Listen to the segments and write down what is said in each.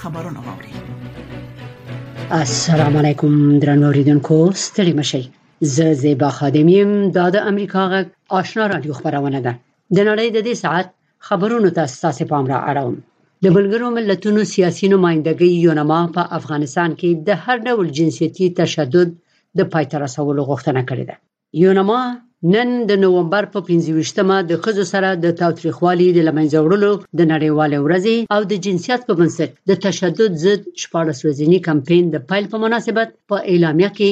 خبرونه واوري السلام علیکم درنو ریدونکو ستړي مشي زه زیبا خادم یم دا د امریکا غږ آشنا رادیو خبرونه ده د نړۍ د دې ساعت خبرونو ته ستاسو پام را اړوم د ملګرو ملتونو سیاسي نمائندګۍ یونما په افغانستان کې د هر ډول جنسیتي تشدد د پای ته رسولو غوښتنه کړې ده یونما نن د نوومبر په 25 مه د خزو سره د تاوتریخوالي د لمنځه وړلو د نړیوالې ورځې او د جنسیت په بنسټ د تشدد ضد 14 ورځنی کمپاین د پیل په مناسبت په اعلامیه کې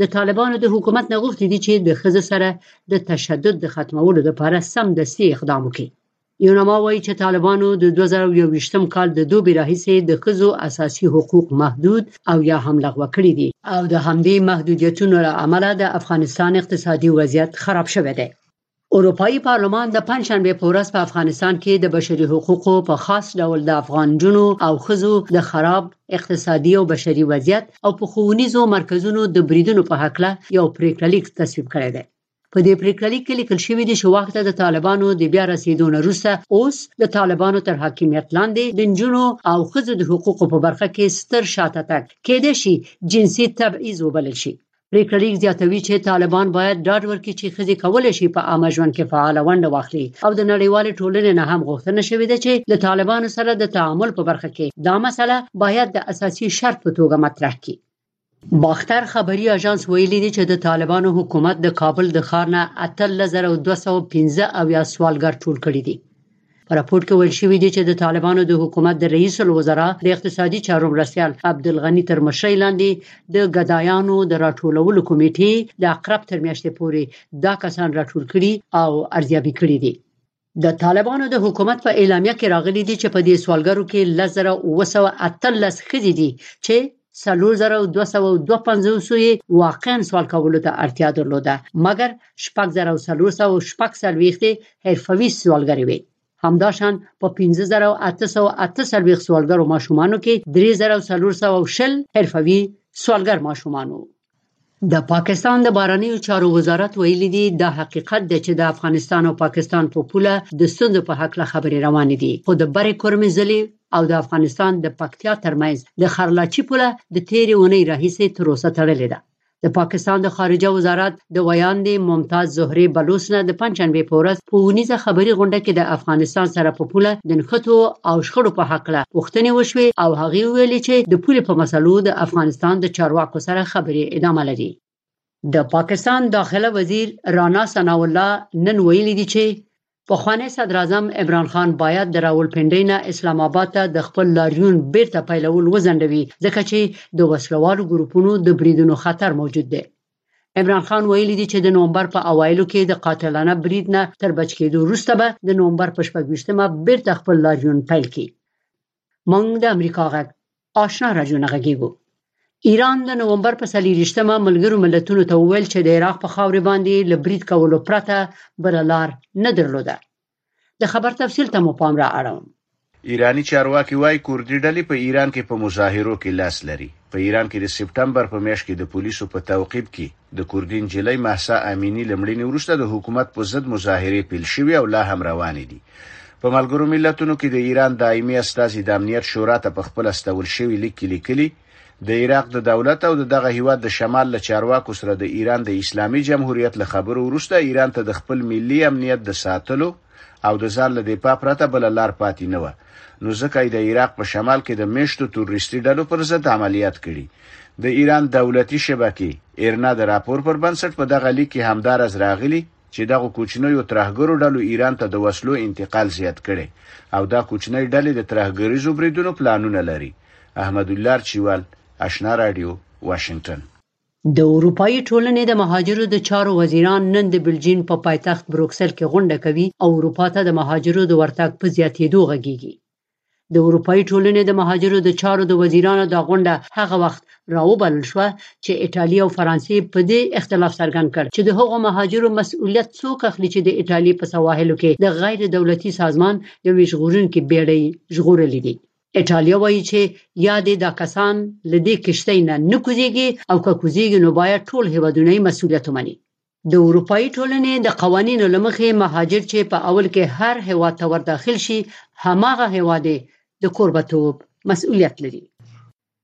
د طالبانو د حکومت نه غوښتي دي چې د خزو سره د تشدد د ختمولو لپاره سم دستي اقدام وکړي یوناما وایي چې طالبانو د 2021م کال د دوبي راهیسې د خزو اساسي حقوق محدود او یا هم لغوه کړی دي او د همدې محدودیتونو له امله د افغانستان اقتصادي وضعیت خراب شوی دی اروپאי پارلمان د پنځشنبه په ورځ په افغانستان کې د بشري حقوقو په خاص ډول د افغان جنو او خزو د خراب اقتصادي او بشري وضعیت او په خونیزو مرکزونو د بریدونو په حق له یو پریکړه لیک تصویب کړی دی په دې پریکړه لیک کې لیکل شوی دی چې واک ته د طالبانو د بیا رسیدو نه وروسته اوس د طالبانو تر حاکمیت لاندې د نجونو او ښځو د حقوقو په برخه کې ستر شاته تګ کېدای شي جنسي تبعیض وبلل شي پریکړه لیک زیاتوي چې طالبان باید ډاډ ورکړي چې ښځې کولی شي په عامه ژوند کې فعاله ونډه واخلي او د نړیوالې ټولنې نه هم غوښتنه شوې ده چې د طالبانو سره د تعامل په برخه کې دا مسله باید د اساسي شرط په توګه مطرح کړي باختر خبري اژانس ویلي دي چې د طالبانو حکومت د کابل د ښار نه 18215 سوالګر ټول کړي دي په راپور کې ویل شوی دی چې د طالبانو د حکومت د رئیس الوزرا د اقتصادي چارو مرستیال عبدالغنی تر مشرۍ لاندې د ګدایانو د راټولولو کمیټې د عقرب تر میاشتې پورې دا کسان راټول کړي او ارزیابي کړي دي د طالبانو د حکومت په اعلامیه کې راغلي دي چې په دې سوالګرو کې لزر او وسو اتلس خزي دي چې سلور زر او دو سو او دو پنځوسو یې واقعا سوال کولو ته اړتیا درلوده مګر شپږ زر او سلور سو او شپږ څلوېښت یې حرفوي سوالګرې وي همداشان په 15838 سوالګرو ماشومانو کې 3400 حرفوي سوالګر ماشومانو د پاکستان د بهرنیو چارو وزارت ویلي دي، دا حقیقت دی چې د افغانستان او پاکستان په پوله د ستونزو په هکله خبرې روانې دي، خو د برې کورمې ضلعې او د افغانستان د پکتیا ترمنځ د خرلاچي پوله د تېرې اونۍ راهیسې تر اوسه تړلې ده. د پاکستان د خارجه وزارت د ویاندې ممتاز زهرې بلوڅ نه د پنجشنبې په ورځ په اونیزه خبري غونډه کې د افغانستان سره په پوله د نښتو او شخړو په هکله پوښتنې وشوې او هغې وویل چې د پولې په مسلو د افغانستان د چارواکو خلکو سره خبرې ادامه لري. د پاکستان داخله وزیر رانا ثناء الله نن ویلي دي چې پخوانی صدراعظم عمران خان باید د راولپنډۍ نه اسلام اباد ته د خپل لاریون بیرته پیلول وځنډوي ځکه چې د وسله والو ګروپونو د بریدونو خطر موجود دی. عمران خان ویلي دي چې د نومبر په اوایلو کې د قاتلانه برید نه تر بچ کېدو وروسته به د نومبر په شپږ ویشتمه بیرته خپل لاریون پیل کړي. مونږ د امریکا غږ آشنا راډیو غږیږو ایران د نومبر په سلیریشتمه ملګرو ملتونو ته وویل چې د عراق په خاورې باندې لبرید کولو پرته بل لار نه درلوده د خبر تفصیل ته مو پام را اړوم ایرانی چارواکي وایي کوردي ډلې په ایران کې په مظاهرو کې لاس لري په ایران کې د سپټمبر په میاشت کې د پولیسو په توقیب کې د کوردي نجلۍ مهسا امیني له مړینې وروسته د حکومت په ضد مظاهرې پیل شوې او لا هم روانې دي په ملګرو ملتونو کې د ایران دایمي استازي د امنیت شورا ته په خپل استول شوی لیک کې لیکلي د عراق د دولت او د دغه هیواد د شمال له چارواکو سره د ایران د اسلامي جمهوریت له خبرو وروسته ایران ته د خپل ملي امنیت د ساتلو او د ځان له دفاع پرته بل لار پاتې نه و نو ځکه د عراق په شمال کې د میشتو تروریستي ډلو پر ضد عملیات کړي د ایران دولتي شبکې ایرنا د راپور پر بنسټ په دغه لیک کې همدارز راغلي چې دغه کوچنیو ترهګرو ډلو ایران ته د وسلو انتقال زیات کړي او دا کوچنۍ ډلې د ترهګریزو بریدونو پلانونه لري احمد الله چیوال آشنا رادیو واشنگتن د اروپايي ټولنې د مهاجرو د چارو وزیران نن د بلجیم په پایتخت بروکسل کې غونډه کوي او اروپا ته د مهاجرو د ورتګ په زیاتېدو غږیږي د اروپايي ټولنې د مهاجرو د چارو د وزیرانو دا غونډه هغه وخت راوبلل شو چې ایتالیا او فرانسې په دې اختلاف څرګند کړ چې د هغو مهاجرو مسؤلیت څوک اخلي چې د ایتالیا په سواحلو کې د غیر دولتي سازمان یوې ژغورونکې بیړۍ ژغورلې دي ایټالیا وایي چې یا دې دا کسان له دې کښتۍ نه نه کوزیږي او که کوزیږي نو باید ټول هیوادونه یې مسولیت ومني. د اروپایي ټولنې د قوانینو له مخې مهاجر چې په اول کې هر هیواد ته ورداخل شي هماغه هیواد یې د کوربه توب مسولیت لري.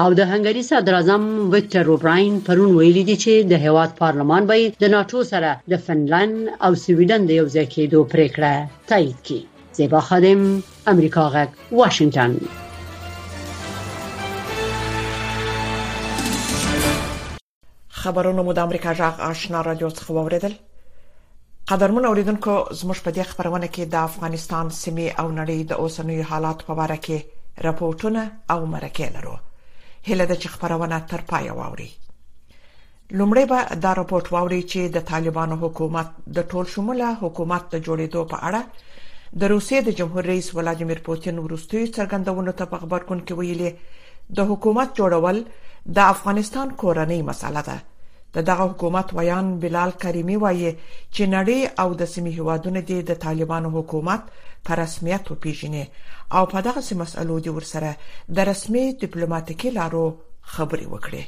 او د هنګري صدراعظم ویکټر اوبراین پرون ویلي دي چې د هیواد پارلمان به د ناتو سره د فنلند او سویډن د یو ځای کېدو پریکړه تایید کړي زیبا خادم امریکا غږ واشنگتن خبرونه مو د امریکا جغ آشنا رادیو څخه ووریدل قدرمن اوریدونکو زموږ په دې خبرونه کې د افغانستان سیمې او نړۍ د اوسنوي حالات په اړه کې راپورټونه او مرکې لرو هله د چې خبرونه تر پای واوري لومړی به دا راپورټ واوري چې د طالبانو حکومت د ټول شموله حکومت د جوړېدو په اړه د روسیې د جمهور رئیس ولادیمیر پوتین وروستیو څرګندونو ته په خبرګون کې ویلي د حکومت جوړول د افغانستان کورنۍ مسله ده د دغه حکومت ویان بلال کریمی وایي چې نړۍ او د سیمې هیوادونه دي د طالبانو حکومت په رسمیت وپیژني او په دغه سیمه مسلو دي ورسره د رسمي ډیپلوماټیکي لارو خبري وکړي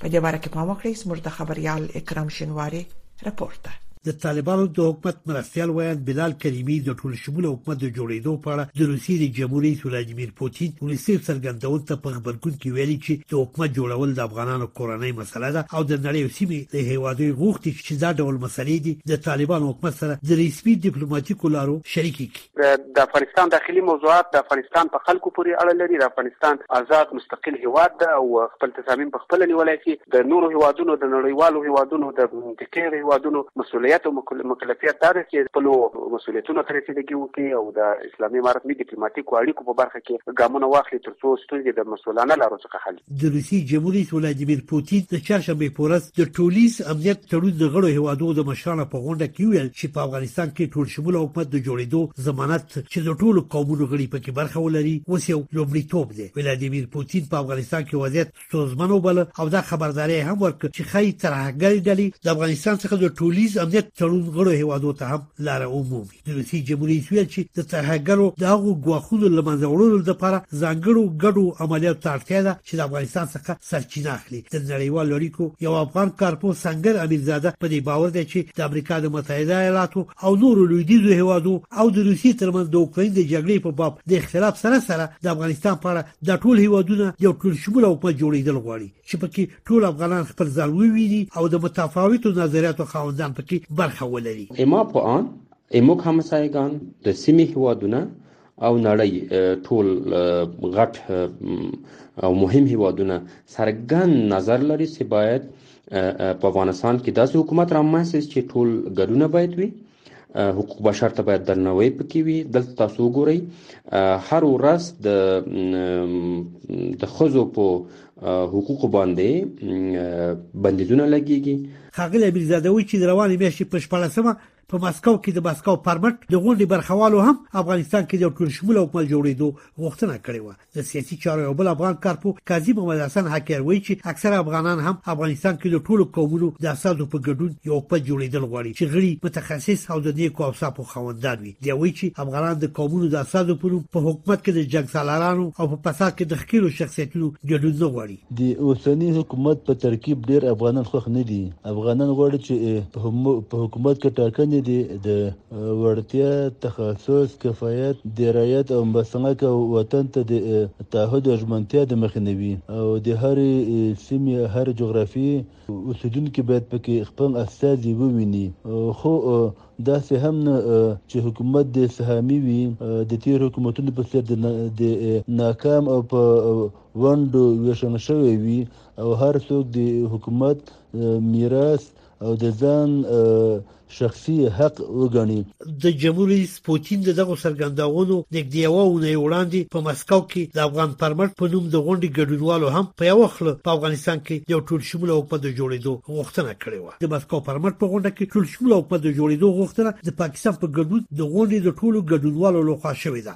په دې باره کې پام وکړئ زموږ د خبريال اکرام شنواری رپورت. د طالبانو د حکومت مرستیال ویاند بلال کریمي د ټولشموله حکومت د جوړېدو په اړه د روسیې د جمهور رئیس ولادیمیر پوتین وروستیو څرګندونو ته په غبرګون کې ویلي چې د حکومت جوړول د افغانانو کورنۍ مسله ده او د نړۍ او سیمې له هېوادوي غوښتي چې دا ډول مسلې دي د طالبانو حکومت سره د رسمي ډیپلوماټیکو لارو شریکې کړي د افغانستان داخلي موضوعات د افغانستان په خلکو پورې اړه لري، د افغانستان ازاد مستقل هیواد ده او خپل تصامیم په خپله نیولای شي، د نورو هیوادونو د نړیوالو هیوادونو د منطقې هیوادونو مسولیت او مکلفیت دا ده چې خپلو مسولیتونو ته رسیدګي وکړي او د اسلامي امارت ملي ډیپلوماتیکو اړیکو په برخه کې ګامونه واخلي ترڅو ستونزې د مسولانه لارو څخه حل د روسي جمهور رئیس ولادیمیر پوتین د چهارشنبې په ورځ د ټولیز امنیت تړون د غړو هیوادو د مشرانو په غونډه کې ویل چې په افغانستان کې ټول شموله حکومت د جوړېدو ضمانت چې د ټولو قومونو غړي پکې برخه ولري اوس یو لومړیتوب دی ولادیمیر پوتین په افغانستان کې وضعیت ستونزمن وباله او دا خبرداری هم ورکړ چې ښایي ترهګرې ډلې د افغانستان څخه د ټولیز امنیت تړون غړو هیوادو ته هم لاره ومومي د روسیې جمهوري رئیس ویل چې د ترهګرو د هغو ګواښونو له منځه وړلو لپاره ځانګړو ګډو عملیاتو ته اړتیا ده چې د افغانستان څخه سرچینه اخلي د نړیوالو اړیکو یو افغان کارپوه سنګر امیرزاده په دې باور دی چې د امریکا د متحده ایالاتو او نورو لویدیځو هیوادو او د روسیې ترمنځ د اوکراین د جګړې په باب د اختلاف سره سره د افغانستان په اړه د ټول هیوادونو یو ټول شمول حکومت جوړیدل غواړي چې پکې ټول افغانان خپل ځان وویني او د متفاوتو نظریاتو خاوندان پکې برخه ولري اما په آن اموږ همسایګان د سیمې هیوادونه او نړۍ ټول غټ او مهم هیوادونه څرګند نظر لري چې باید په افغانستان کې داسې حکومت رامنځته شي چې ټول ګډونه باید وي حقوق بشر ته باید درناوی پکې وي دلته تاسو وګورئ هر ورځ د د خزو په حقوق باندې بندیزونه لګیږي خاغلی امیرزاده وایي چې د روانې میاشتې په شپاړسمه په مسکو کې د مسکو پرمټ د غونډې برخوالو هم افغانستان کې د ټولشموله حکومت جوړېدو غوښتنه کړې وه د سیاسي چارو یو بل افغان کارپوه قاضي محمد حسن حقیر وایي چې اکثره افغانان هم افغانستان کې د ټولو قومونو د اساسو په ګډون یو حکومت جوړېدل غواړي چې غړي متخصص او د نیکو اوصافو خاوندان وي دی وایي چې افغانان د قومونو د اساسو په نوم په حکومت کې د جنگ سالارانو او په فساد کې د ښکیلو شخصیتونو ګډون نه غواړي د اوسني حکومت په ترکیب ډیر افغانان خوښ نه دي افغانان غواړي چې په حکومت کې ټاکنې د وړتیا، تخصص، کفایت، درایت او مبسنک او وطن ته د تعهد او ژمنتیا د مخې نه وي او د هرې سیمې هر جغرافي اوسیدونکي باید پکې خپل استازي وویني خو داسې هم نه چې حکومت د سهامي وي د تیر حکومتونو په څیر د ناکام او په ونډو ویشن شوی وي او هر څوک د حکومت میراث او د ځان شخصي حق وګڼي د جمهور رئیس پوتین د دغه سرګنداونو نږدې یو اونۍ وړاندې په مسکو کې د افغان پرمټ په نوم د غونډې ګډونوالو هم په یو خله په افغانستان کې د ټول شموله حکومت د جوړېدو غوښتنه کړې و د مسکو پرمټ په غونډه کې ټول شموله حکومت د جوړېدو غوښتنه د پاکستان په ګډون د غونډې د ټولو ګډونوالو لخوا شوې ده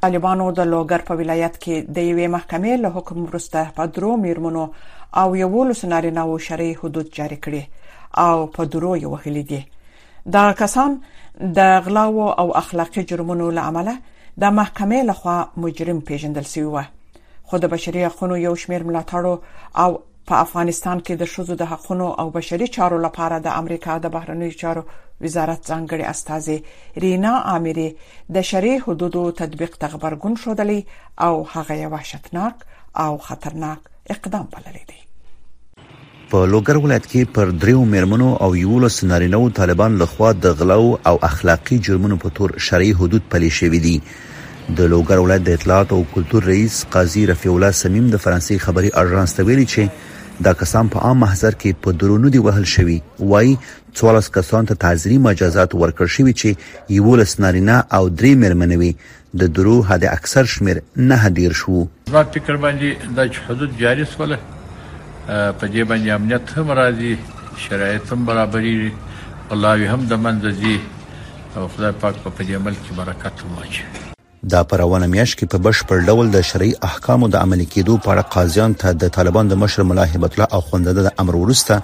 طالبانو د لوګر په ولایت کې د یوې محکمې له حکم وروسته په درو میرمنو او یوولس نارینه وو شرعي حدود جاری کړي او په درو یې وهلي دي دا کسان د غلاو او اخلاقی جرمونو له امله د محکمې لخوا مجرم پیژندل شوی و خو د بشري حقوقو یو شمېر ملاتړو او په افغانستان کې د ښځو د حقونو او بشري چارو لپاره د امریکا د بهرنیو چارو وزارت ځانګړي استازي رینا عامري د شرعي حدودو تطبیق ته غبرګون ښودلی او هغه یې وحشتناک او خطرناک اقدام بللی دی په لوګر ولایت کې پر دریو میرمنو او یولس نارینه و طالبان لخوا د غلاو او اخلاقی جرمونو په تور شرعي حدود پلي شوي دي د لوګر ولایت د اطلاعات او کلتور رئیس قاضي رفیع الله سمیم د فرانسې خبري اژانس ته ویلي چې دا کسان په عام محضر کې په درونو دی وهل شوی وایي 14 کسان ته تعزیري مجازات ورکړ شوی چې یو لس نارینه او درې مېرمنوي د درو حد اکثر شمیر نه هدیر شو زما فکر باندې د حدود جاری سول په دې باندې امنیت هم راځي شرایط هم برابرې غلاوي هم د منځ ځي او خدای پاک به په دې عمل کې برکت هم واچوي. دا په روانه میاشت کې په بشپړ ډول د شرعي احکامو د عملي کېدو په اړه قاضیانو ته د طالبانو د مشر ملا هبت الله اخوندزاده د امر وروسته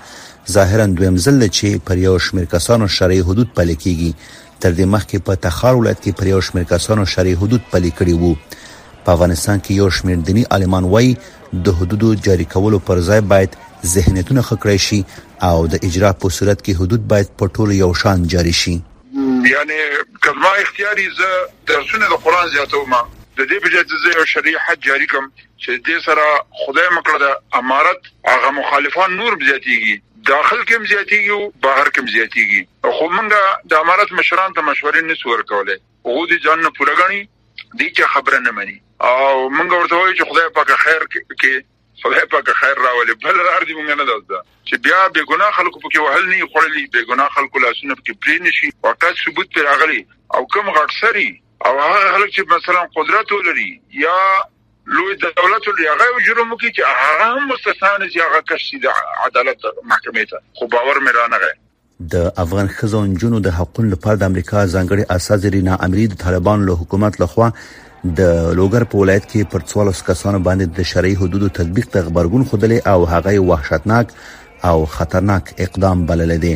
ظاهراً دویم ځل دی چې پر یو شمېر کسانو شرعي حدود پلي کېږي. تر دې مخکې په تخار ولایت کې پر یو شمېر کسانو شرعي حدود پلي کړي وو. په افغانستان کې یو شمېر دیني عالمان وايي، د حدودو جاري کولو پر ځای باید ذهنیتونه ښه کړای شي او د اجرا په صورت کې حدود باید په ټولو یو شان جاري شي. یعنې که زما اختیار وي زه درسونه د قرآن زیاتوم. د دې په ځای چې زه یو شرعي حد جاري کړم چې د دې سره خدای مه کړه د امارت هغه مخالفان نور هم زیاتېږي، داخل کې هم زیاتېږي او بهر کې هم زیاتېږي. خو موږ د امارت مشرانو ته مشورې نه شو ورکولای. هغوی دې ځانونه پوره ګڼي. دی چا خبره نه مني او موږ ورته وایو چې خدای پاک خیر کې خدای پاک خیر راولي بل لار دې موږ نه ده چې بیا بې ګناه خلکو پکې وهل نه خړلې بې ګناه خلکو لاسونه پکې پرې نشي واقعا ثبوت پر اغلي او کم غټ سری او هغه خلک چې مثلا قدرت ولري یا لوی دولت لري هغه جرم کوي چې هغه هم مستثنا نه چې هغه کشي د عدالت محکمې ته خو باور مې رانغی د افغان ښځو او نجونو د حقوقو لپاره د امریکا ځانګړي استاذ رینا امری د طالبانو له حکومت لخوا د لوګر په ولایت کې پر 14 کسانو باندې د شرعي حدودو تطبیق ته خبرګون خوده او هغه وحشتناک او خطرناک اقدام بلل دي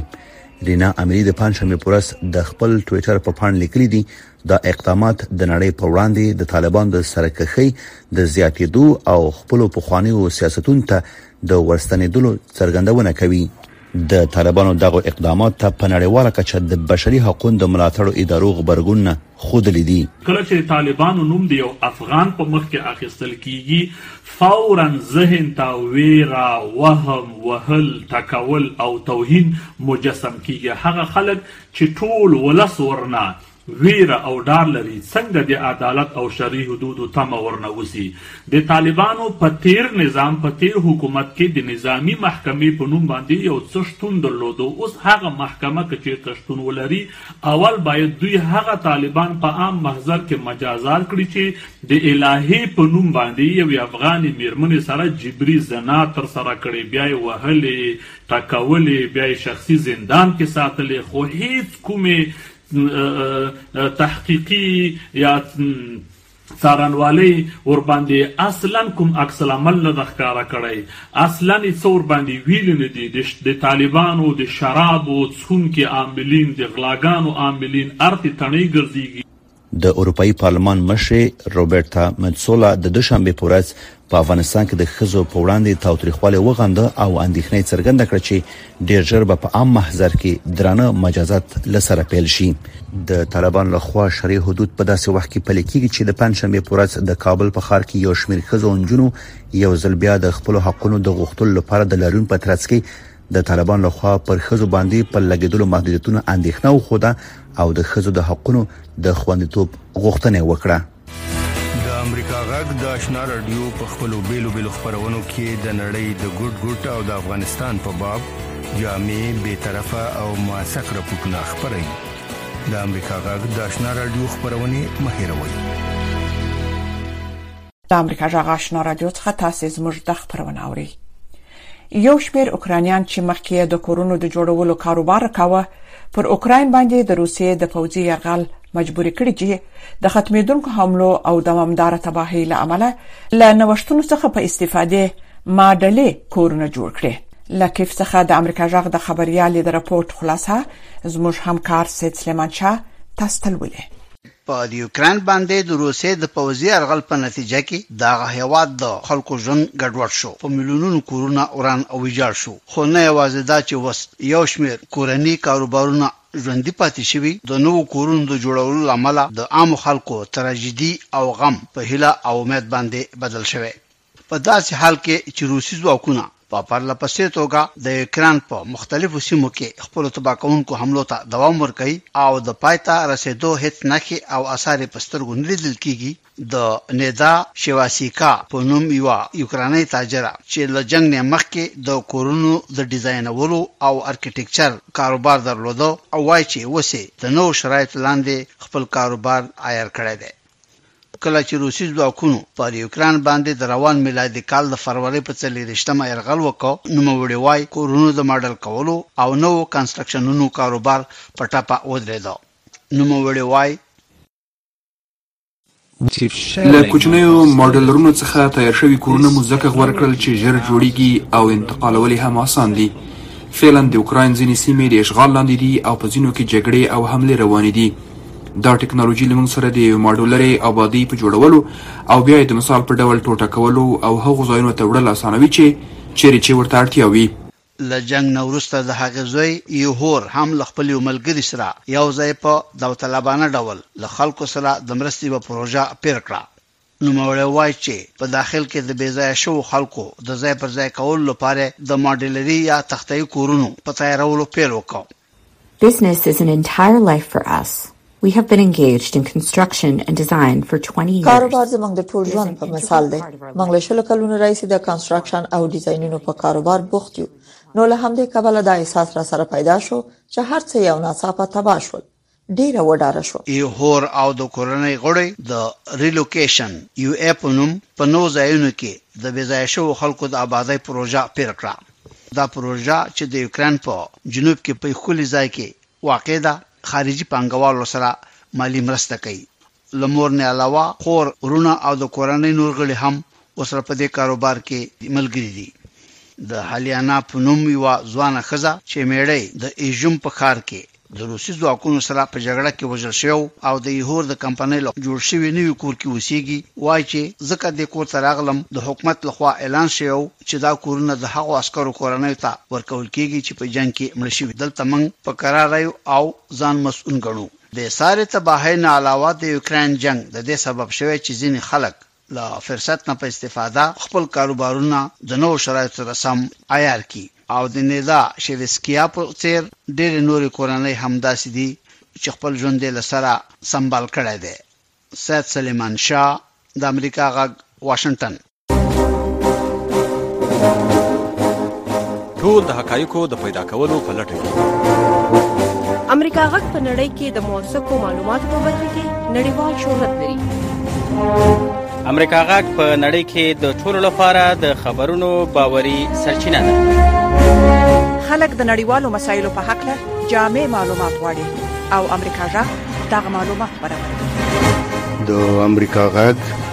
رینا امری د پنځمه پورس د خپل ټوئیټر په پاڼه لیکلي دي دا اقدامات د نړۍ په وړاندې د طالبان د سرکښۍ د زیاتېدو او خپل پخوانیو سیاستونو ته د ورستنېدلو څرګندونه کوي د طالبانو دغه اقدامات ته په نړیواله کچه د بشري حقوقو د ملاتړو ادارو غبرګونونه ښودلي دي. کله چې د طالبانو نوم د یو افغان په مخ کې اخیستل کېږي، فوراً ذهن ته وېره، وهم، وهل، ټکول او توهین مجسم کېږي. هغه خلک چې ټول ولس ورنه ویره او ډار لري څنګه د عدالت او شرعي حدودو تمه ورنه وسي د طالبانو په تیر نظام په تیر حکومت کې د نظامي محکمې په نوم باندې یو څه شتون درلودو اوس هغه محکمه که چیرته شتون ولري اول باید دوی هغه طالبان په عام محضر کې مجازار کړي چې د الهي په نوم باندې یو افغاني میرمنې سره جبري زنا تر سره کړي بیا یې وهلې ټکولې بیا یې شخصي زندان کې ساتلې خو هیڅ کومې تحقیقی یا څارنوالۍ ورباندې اصلا کوم عکس العمل نه ده ښکاره کړی اصلا یې څه ورباندې ویلي نه دي د طالبانو د شرابو څښونکي عاملین د غلاګانو عاملین ارتې تڼۍ ګرځېږي د اروپایي پارلمان مشرې روبرتا متسولا د دوشنبې په ورځ په افغانستان کې د ښځو په وړاندې تاوتریخوالی وغنده او اندېښنه یې څرګنده کړه چې ډېر ژر به په عام محضر کې درانه مجازات له سره پیل شي. د طالبانو له خوا شرعي حدود په داسې وخت کې پلي کېږي چې د پنجشنبې په ورځ د کابل په ښار کې یو شمېر ښځو او نجونو یو ځل بیا د خپلو حقونو د غوښتلو لپاره د لاریون په ترڅ کې د طالبانو له خوا پر ښځو باندې پر لګېدلو محدودیتونو اندېښنه وښوده او د ښځو د حقونو د خوندیتوب غوښتنه یې وکړه. د امریکا غږ د آشنا رادیو په خپلو بیلو بیلو خبرونو کې د نړۍ د ګډ ګډ او د افغانستان په باب جامع به طرفه او موثق راپورټونه خبري د امریکا غږ د آشنا رادیو خبرونه مهیروي د امریکا غږ آشنا رادیو څخه تاسو زموږ د خبرونه اوري یو شمېر اوکرانیان چې مخکې یې د کورونو د جوړولو کاروبار کاوه پر اوکراین باندې د روسیې د پوځي يرغل مجبور کړي چې د ختمېدونکو حملو او دوامدار تباهي له امله له نوښتونو څخه په استفادې ماډلې کورونه جوړ کړي لکیف څخه د امریکا جغ د خبريال د رپورت خلاصه زموږ همکار سید سلیمان شاه تاسو ته ولې په د یوکراین باندې د روسیې د پوځي یرغل په نتیجه کې د هغه هیواد د خلکو ژوند ګډوډ شو، په میلیونونو کورونه وران او ویجاړ شو، خو نه یوازې دا چې اوس یو شمیر کورني کاروبارونه ژوندي پاتې شوي، د نوو کورونو د جوړولو له امله د عامو خلکو تراژیدي او غم په هیله او امید باندې بدل شوی. په داسې حال کې چې روسي ځواکونه په پرله پسې توګه د یوکران په مختلفو سیمو کې خپلو تباه کوونکو حملو ته دوام ورکوي او د پای ته رسېدو هېڅ نښې او اثار یې په سترګو نه لیدل کېږي، د نېدا شیواسیکا په نوم یوه یوکرانۍ تاجره چې له جنګ نه مخکې د کورونو د ډیزاینولو او ارکیټیکچر کاروبار درلوده او وايي چې اوس یې د نوو شرایطو لاندې خپل کاروبار عیار کړی دی کله چې روسي ځواکونو پر یوکراین باندې د روان میلادي کال د فرورۍ په څلېرشتمه یرغل وکړ، نوموړي وايي، کورونو د ماډل کولو او نوو کنسټرکشنونو کاروبار په ټپه ودرېد. نوموړي وايي. له کوچنیو ماډلرونو څخه تیار شوي کورونه مو ځکه غوره کړل چې ژر جوړېږي او انتقالول یې هم اسان دي. فعلا د اوکراین ځینې سیمې د اشغال لاندې دي او په ځینو کې جګړې او حملې روانې دي. دا ټکنالوژي له موږ سره د یوې ماډولرې آبادۍ په جوړولو او بیا یې د مثال په ډول ټوټه کولو او هغو ځایونو ته وړل اسانوي چې چېرې چې ورته اړتیا وي. له جنګ نه وروسته د هغې زوی یهور هم له خپل یو ملګري سره یو ځای په داوطلبانه ډول له خلکو سره د مرستې یوه پروژه پیل کړه. نوموړی وايي چې په داخل کې د بې ځایه شوو خلکو د ځای پر ځای کولو لپاره یې د ماډلري یا تختهیي کورونو په تیارولو پیل وکړ. Business is an entire life for us. We have been engaged in construction and design for 20 years. کاروبار زموږ د ټول ژوند په مثال دی. موږ له شلو کلونو راهیسې د کنستراکشن او ډیزاینونو په کاروبار بوخت یو، نو له همدې کبله دا احساس راسره پیدا شو چې هر څه یو ناڅاپه تباه شول. ډیره وډاره شوم. ایهور او د کورنۍ غړی د ریلوکیشن، UA، په نوم په نو ځایونو کې د بې ځایه شوو خلکو د ابادۍ پروژه پیل کړه. دا پروژه چې د یوکراین په جنوب کې په یو ښکلي ځای کې واقع ده، خارجي پانګوالو سره مالي مرسته کوي له مور نه علاوه خور، وروڼه او د کورنۍ نور غړي هم ورسره په دې کاروبار کې ملګري دي. د هالیانا په نوم یوه ځوانه ښځه چې مېړه یې د ایژوم په ښار کې د روسي ځواکونو سره په جګړه کې وژل شوی و او د ایهور د کمپنۍ له جوړ شوي نوي کور کې اوسېږي، وايي چې ځکه دې کور ته راغلم، د حکومت له خوا اعلان شوی و چې دا کورونه د هغو عسکرو کورنیو ته ورکول کېږي چې په جنګ کې مړه شوي، دلته موږ په کراره یو او ځان مسؤل ګڼو. د سارې تباهۍ نه علاوه د یوکراین جنګ د دې سبب شوی چې ځینې خلک له فرصت نه په استفاده خپل کاروبارونه د نوو شرایطو سره سم عیار کړي او د نیدا شیلسکیا په څېر ډېرې نورې کورنۍ هم داسې دي چې خپل ژوند یې له سره سمبال کړی دی. سید سلیمان شاه، د امریکا غږ، واشنګټن. ټول د حقایقو د پیدا کولو په لټه کې امریکا غږ په نړۍ کې د موثقو معلوماتو په برخه کې نړیوال شهرت لري امریکا غږ په نړۍ کې د ټولو لپاره د خبرونو باوري سرچینه ده خلک د نړیوالو مسایلو په حق له جامع معلومات غواړي او امریکا غږ دغه معلومات برابروي د امریکا غږ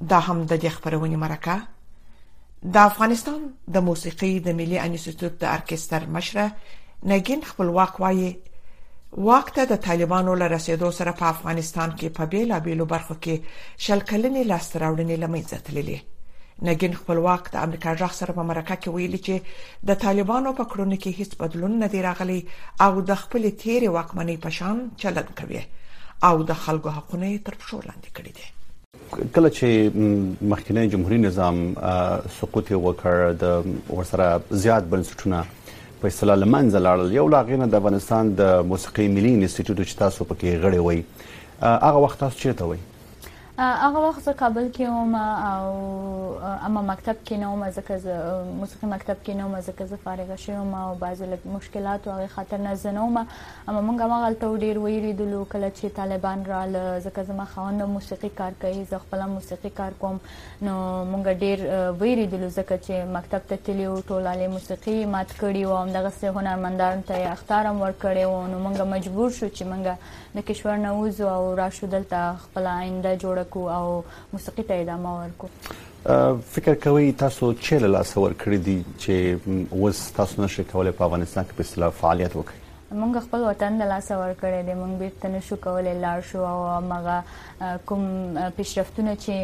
دا هم د دې خبرونې مرکه د افغانستان د موسیقۍ د ملي انسټیټیوټ د ارکستر مشره نګین خپلواک وایي وخت د طالبانو له رسیدو سره په افغانستان کې په بیلا بیلو برخو کې شل کلنې لاستراوړنې لمنځه تللې نګین خپلواک د امریکا ځخ سره په مرکه کې ویلي چې د طالبانو په کړونو کې هیڅ بدلون نه دی راغلی او د خپل تیرې واکمنۍ په شان چلند کوي او د خلکو حقونه تر پښو لاندې کوي کړی دی. کله چې مخکینی جمهوري نظام سقوط وکړ د ورسره زیات بنسټونه په اصطلاح لمنځه لاړل یو لاغینه د افغانستان د موسیقي ملي انسټیټیوټ چې تاسو پکې غړي وای هغه وخت تاسو چیرته وای هغه وخت زه کابل کې وم او اما مکتب کې نه وم ځکه زه موسیقي مکتب کې نه وم ځکه زه فارغه شوې وم او بعضې لږ مشکلات او هغې خاطر نه زه نه وم اما مونږ هماغلته وو ډیر ویریدلو کله چی طالبان رال ځکه زما خاوند هم موسیقی کار کوي زه خپل هم موسیقی کار کوم نو مونږ ډیر ویریدلو ځکه چی مکتب ته تللی وو ټول اله موسیقی یی مات کړی وو همدغسی هنرمندانو ته یی اخطار هم ورکړی وو نو مونږ مجبور شو چی مونږ د کشور نه ووځو او راشو دلته خپله آینده جوړه کړو او موسیقی ته ادامه ورکړو. فکر کوئ تاسو چه له لاسه ورکړي دي چه اوس تاسو نشئ کولای په افغانستان کې په اصطلاح فعالیت وکړئ؟ مونږ خپل وطن د لاسه ورکړی دی، مونږ بیرته نشو کولی لاړ شو او همغه کوم پیشرفتونه چې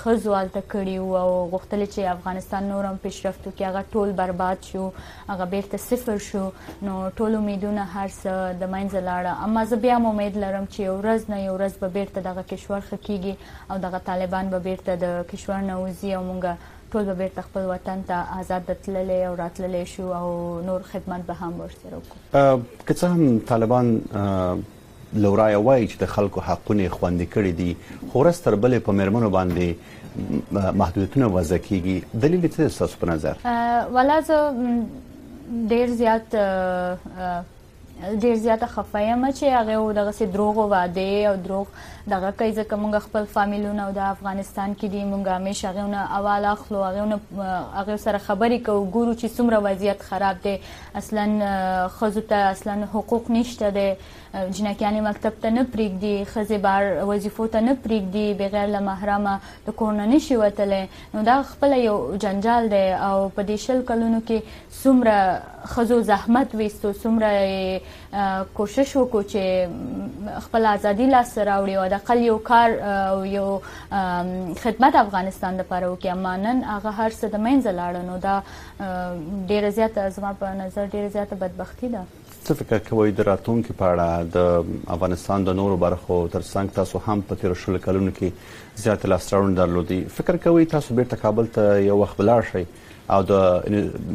ښځو هلته کړي وو او غوښتل یې چې افغانستان نور هم پیشرفت وکړي هغه ټول برباد شو، هغه بیرته صفر شو، نو ټول امیدونه هر څه د منځه لاړه، اما زه بیا هم امید لرم چې یو ورځ نه یو ورځ به بیرته دغه کشور ښه کیږي او دغه طالبان به بیرته د کشور نه وځي او مونږ ټول به بیرته خپل وطن ته ازاد تللی او راتللی شو او نور خدمت به هم ورسره وکړو. که څه هم طالبان له ورایه وایي چې د خلکو حقونه یې خوندي کړي دي، خو ورځ تر بلې په مېرمنو باندې محدودیتونه وضع کېږي، دلیل یې څه دی ستاسو په نظر؟ والا زه ډېر زیات ډیر زیاته خفه یم چې هغه او دغه سي دروغ او وعده او دروغ دغه کوي ځکه موږ خپل فامیلونه او د افغانستان کې دي موږ همیشه هغه نه اواله اخلو هغه نه هغه سره خبرې کوو ګورو چې څومره وضعیت خراب دی اصلا خزو ته اصلا حقوق نشته دی جنکیان مکتب ته نه پریږدي خزه بار وظیفو ته نه پریږدي بغیر له محرمه د کور نه نشي وتلی نو دا خپله یو جنجال دی او په دې شل کلونو کې څومره ښځو زحمت ویستو څومره کوشش وکړو چې خپل ازادي لاس راوړي او د اقل یو کار او یو خدمت افغانستان لپاره وکړي اما نن هغه هر څه د منځه لاړه نو دا ډیره زیاته زما په نظر ډیره زیاته بدبختی ده څه فکر کوئ د راتلونکي په اړه د افغانستان د نورو برخو تر څنګ تاسو هم په تیرو شل کلونو کې زیات لاسته درلودي فکر کوئ تاسو بیرته کابل ته یو وخت بلار شئ او د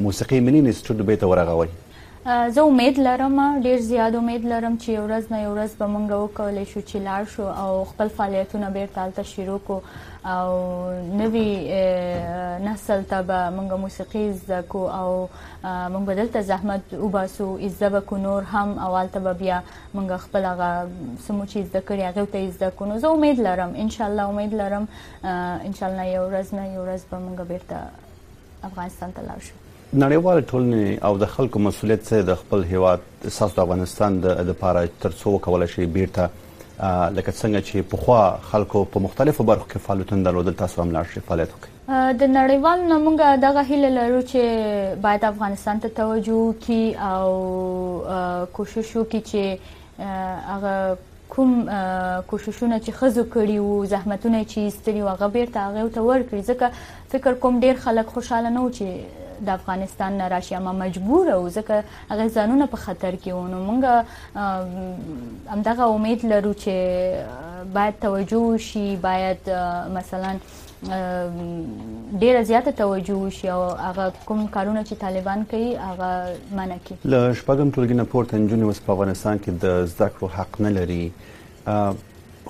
موسیقي ملي انسټیټیوټ به ته ورغوي زه امید لرم ډیر زیات امید لرم چې یو ورځ نه یو ورځ به مونږ وکولای شو چې لاړ شو او خپل فعالیتونه بیرته هلته شروع کو او نوی نسل ته به مونږ موسیقي زده کو او مونږ به دلته زحمت وباسو زده به کو نور هم او هلته به بیا مونږ خپل هغه څه مو چې زده کړي هغه ته زده کو نو زه امید لرم ان شاء الله امید لرم ان شاء الله یو ورځ نه یو ورځ به مونږ بیرته افغانستان ته لاړ شو نړیوال ټولنې او د خلکو مسولیت څه د خپل هیواد ساس د افغانستان د لپاره ترڅو کولای شي بیرته لکه څنګه چې په خوا خلکو په مختلفو برخو کې فعالیتونه درلودل تاسو هم لاړ شئ فعالیت وکړئ د نړیوالو نه موږ دغه هیله لرو چې باید افغانستان ته توجه وکړي او کوشش وکړي چې هغه کوم کوششونه چې خزو کړي وو زحمتونه چې ایستلي وو هغه بیرته هغه ته ورکړي ځکه فکر کوم ډیر خلک خوشاله نه و چې د افغانستان نه راشي اما مجبور او ځکه هغه ځانونه په خطر کې و نو موږ همدغه امید لرو چې باید توجه وشي باید مثلا ډیره زیاته توجه وشي او هغه کوم کارونه چې طالبان کوي هغه منع کړي له شپږم ټولګي نه پورته نجونې اوس په افغانستان کې د زده کړو حق نه لري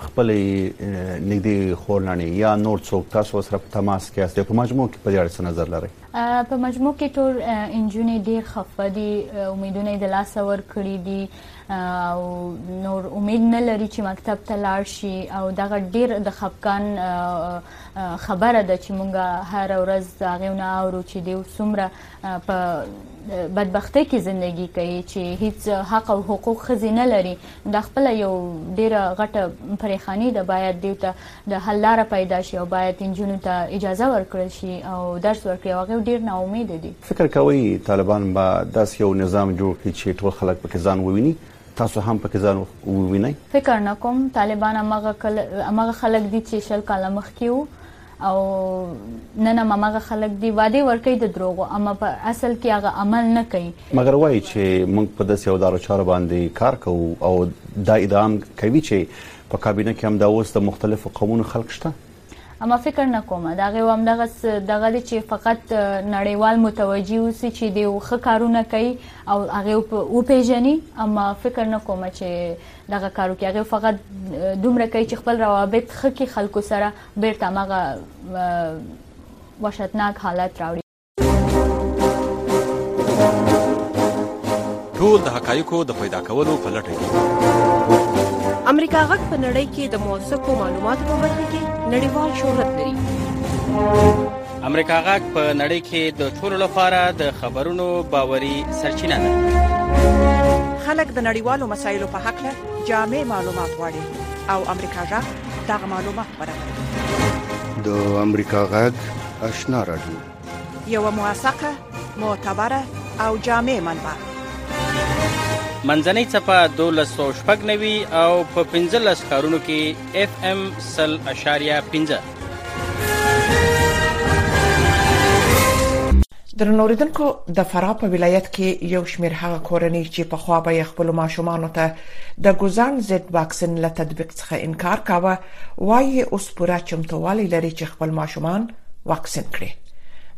خپل نږدې خورلانی یا نور څوک تاسو سره په تماس کې یاست په مجموع کې په دې اړه څه نظر لرئ په مجموع کې ټول انجونې ډیر خفه دي امیدونه د لاس ور کړی دي او نور امید نه لري چې مکتب ته لاړ شي او دغه ډیر د خپګان خبره ده چې مونږ هر ورځ د هغې نه اورو چې دیو څومره په بدبختۍ کې زندگی کوي چې هیڅ حق او حقوق ښځې نه لري دا خپله یو ډیره غټه پریخاني ده باید دیو ته د حل لاره پیدا شي او باید نجونو ته اجازه ورکړل شي او درس ورکړي او هغوی ډیر نا امیده دي. فکر کوئ طالبان به داسې یو نظام جوړ کړي چې ټول خلک پکې ځان وویني؟ تاسو هم پکې ځان ووینئ؟ فکر نه کوم. طالبان هماغه خلک دي چې شل کاله مخکې وو او نن هم هماغه خلک دي. وعدې ورکوي د دروغو اما په اصل کې هغه عمل نه کوي. مګر وایي چې موږ په داسې یو دارو چارو باندې کار کوو او دا ادعا هم کوي چې په کابینه کې همدا اوس د مختلفو قومونو خلک شته؟ اما فکر نه کوم دا غو هم دغه دغه دي چې فقط نړیوال متوجي اوسي چې دی ښه کارونه کوي او هغه او پیژني اما فکر نه کوم چې دغه کارو کې هغه فقط دومره کوي چې خپل روابط خکې خلکو سره بیرته مغه وحشتناک حالت راوړي ټول د حقایقو د پیدا کولو په لټه کې امریکا غږ په نړۍ کې د موثقو معلوماتو په برخه کې نړیوال شهرت لري امریکا غږ په نړۍ کې د ټولو لپاره د خبرونو باوري سرچینه ده خلک د نړیوالو مسایلو په حق له جامع معلومات غواړي او امریکا غږ دغه معلومات برابروي د امریکا غږ اشنا رادیو یو موثقه معتبره او جامع منبع منځنۍ چپه 1290 او په 15 ښارونو کې اف ام 0.15 درنوریدونکو د فراه په ولایت کې یو شمېر هغه کورنۍ چې په خوا به خپل ماشومان ته د ګوزان زد واکسین له تطبیق څخه انکار کاوه وايي اوس پوره چمتووالی لري چې خپل ماشومان واکسین کړي.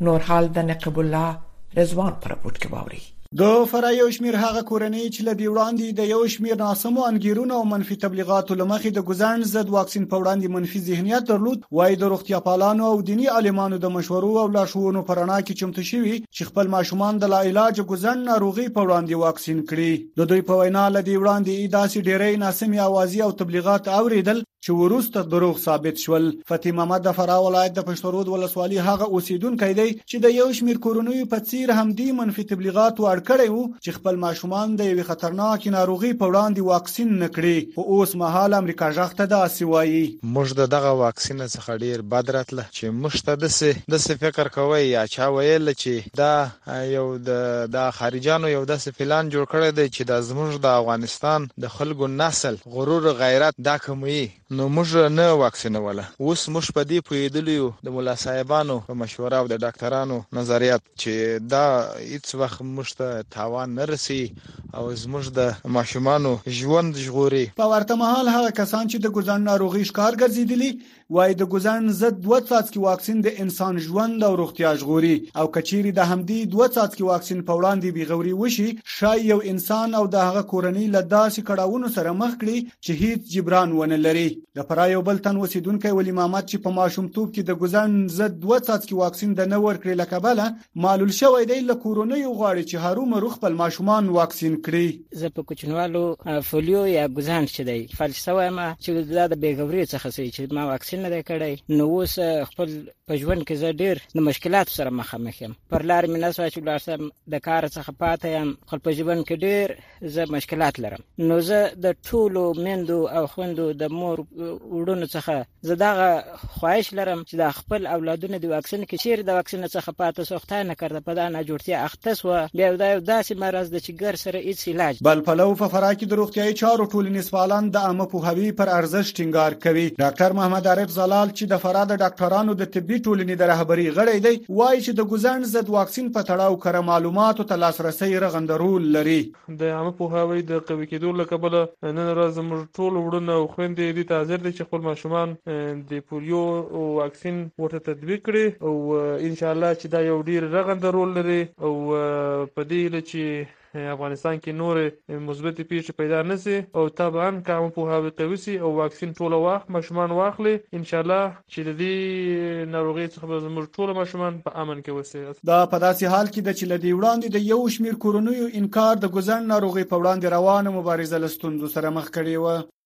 نور حال د نقیب الله رضوان په رپورټ کې واورئ. د فراه یو شمېر هغه کورنۍ چې له دې وړاندې د یو شمېر ناسمو انګېرنو او منفي تبلیغاتو له مخې د ګوزڼ ضد واکسین په وړاندې منفي ذهنیت درلود، وايي د روغتیاپالانو او دیني عالمانو د مشورو او لارښوونو په رڼا کې چمتو شوي چې خپل ماشومان د لاعلاجه ګوزڼ ناروغۍ په وړاندې واکسین کړي. د دوی په وینا له دې وړاندې یې داسې ډېری ناسمې اوازې او تبلیغات اورېدل چې وروسته دروغ ثابت شول. فتح محمد د فراه ولایت د پشترود ولسوالي هغه اوسېدونکی دی چې د یو شمېر کورنیو په څېر همدې منفي تبلیغاتو اړ کړی و چې خپل ماشومان د یوې خطرناکې ناروغۍ په وړاندې واکسین نه کړي خو اوس مهال امریکا غږ ته داسې وایي. موږ د دغه واکسین څخه ډېر بد راتله چې موږ ته داسې داسې فکر کوی یا چا ویل چې دا یو د دا خارجانو یو داسې فلان جوړ کړی دی چې دا زموږ د افغانستان د خلکو نسل غرور غیرت دا کموي نو موږ نه واکسینوله اوس موږ په دې پوهېدلي یو د ملا صاحبانو په مشوره او د ډاکترانو نظریات چې دا هیڅ وخت موږ ته تاوان نه رسي او زموږ د ماشومانو ژوند ژغوري. په ورته مهال هغه کسان چې د ګرځنډ ناروغۍ ښکار ګرځېدلي وایي د ګوزڼ ضد دوه څاڅکي واکسین د انسان ژوند او روغتیا ژغوري او کچيري د همدې دوه څاڅکي واکسین په وړاندې بیغوري وشي شای یو انسان او د هغه کورنۍ له داسې کړاوونو سره مخ کړي چې هیڅ جبران ونه لري د فرا یو بل تن اوسیدونکی ولی محمد چې په ماشومتوب کې د ګوزڼ ضد دوه څاڅکي واکسین د نه ورکړې لکبله معلول شوی دی له کورنیو غواړي چې هرو مرو خپل ماشومان واکسین کړي زه په کوچنوالو فولیو یا ګزان چې دی فلج شوی ما چې دا د بیګوري څخه سي چې ما واکسین نه کړی نو اوس خپل په ژوند کې زه ډیر د مشکلات سره مخامخ یم پر لار مې نسو چې لاړ سم د کار څخه پاتې یم خپل په ژوند کې ډیر زه مشکلات لرم نو زه د ټولو مندو او خوندو د مور وړونو څخه زه دا خواهش لرم چې د خپل اولادونو د واکسین کې چیر د واکسین څخه پاتې سوخته نه کړ په دا نه جوړتیا اخته سو بیا دا یو داسې مرز د چې ګر سره هیڅ علاج بل پلو په فراه کې د روغتیاي چارو ټولنیز فعالان د عامه پوهاوي پر ارزښت ټینګار کوي ډاکټر محمد عارف زلال چې د فراه د ډاکټرانو د طبي ټولنې د رهبري غړی دی وايي چې د ګوزڼ ضد واکسین په تړاو کره معلوماتو ته لاسرسی رغنده رول لري. د عامه پوهاوي د قوي کېدو له کبله نن ورځ زموږ ټول وړونه او خویندې دې ته حاضر دي چې خپل ماشومان د پولیو واکسین ورته تطبیق کړي او انشاءالله چې دا یو ډېر رغنده رول لري او په دې هیله چې افغانستان کې نورې مثبتې پېښې پیدا نه شي او طبعا که عامه پوهاوی قوي شي او واکسین ټوله واه ماشومان واخلي ان شاء الله چې د دې ناروغۍ څخه به زموږ ټوله ماشومان په امن کې وسي. دا په داسې حال کې ده چې له دې وړاندې د یو شمېر کورنیو انکار د ګوزڼ ناروغۍ په وړاندې روانه مبارزه له ستونزو سره مخ کړې وه.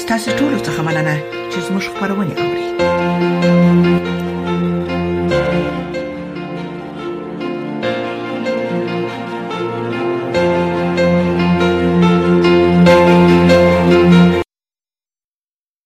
ستاسو ټول څه مننه چې زموږ خبرونه اوري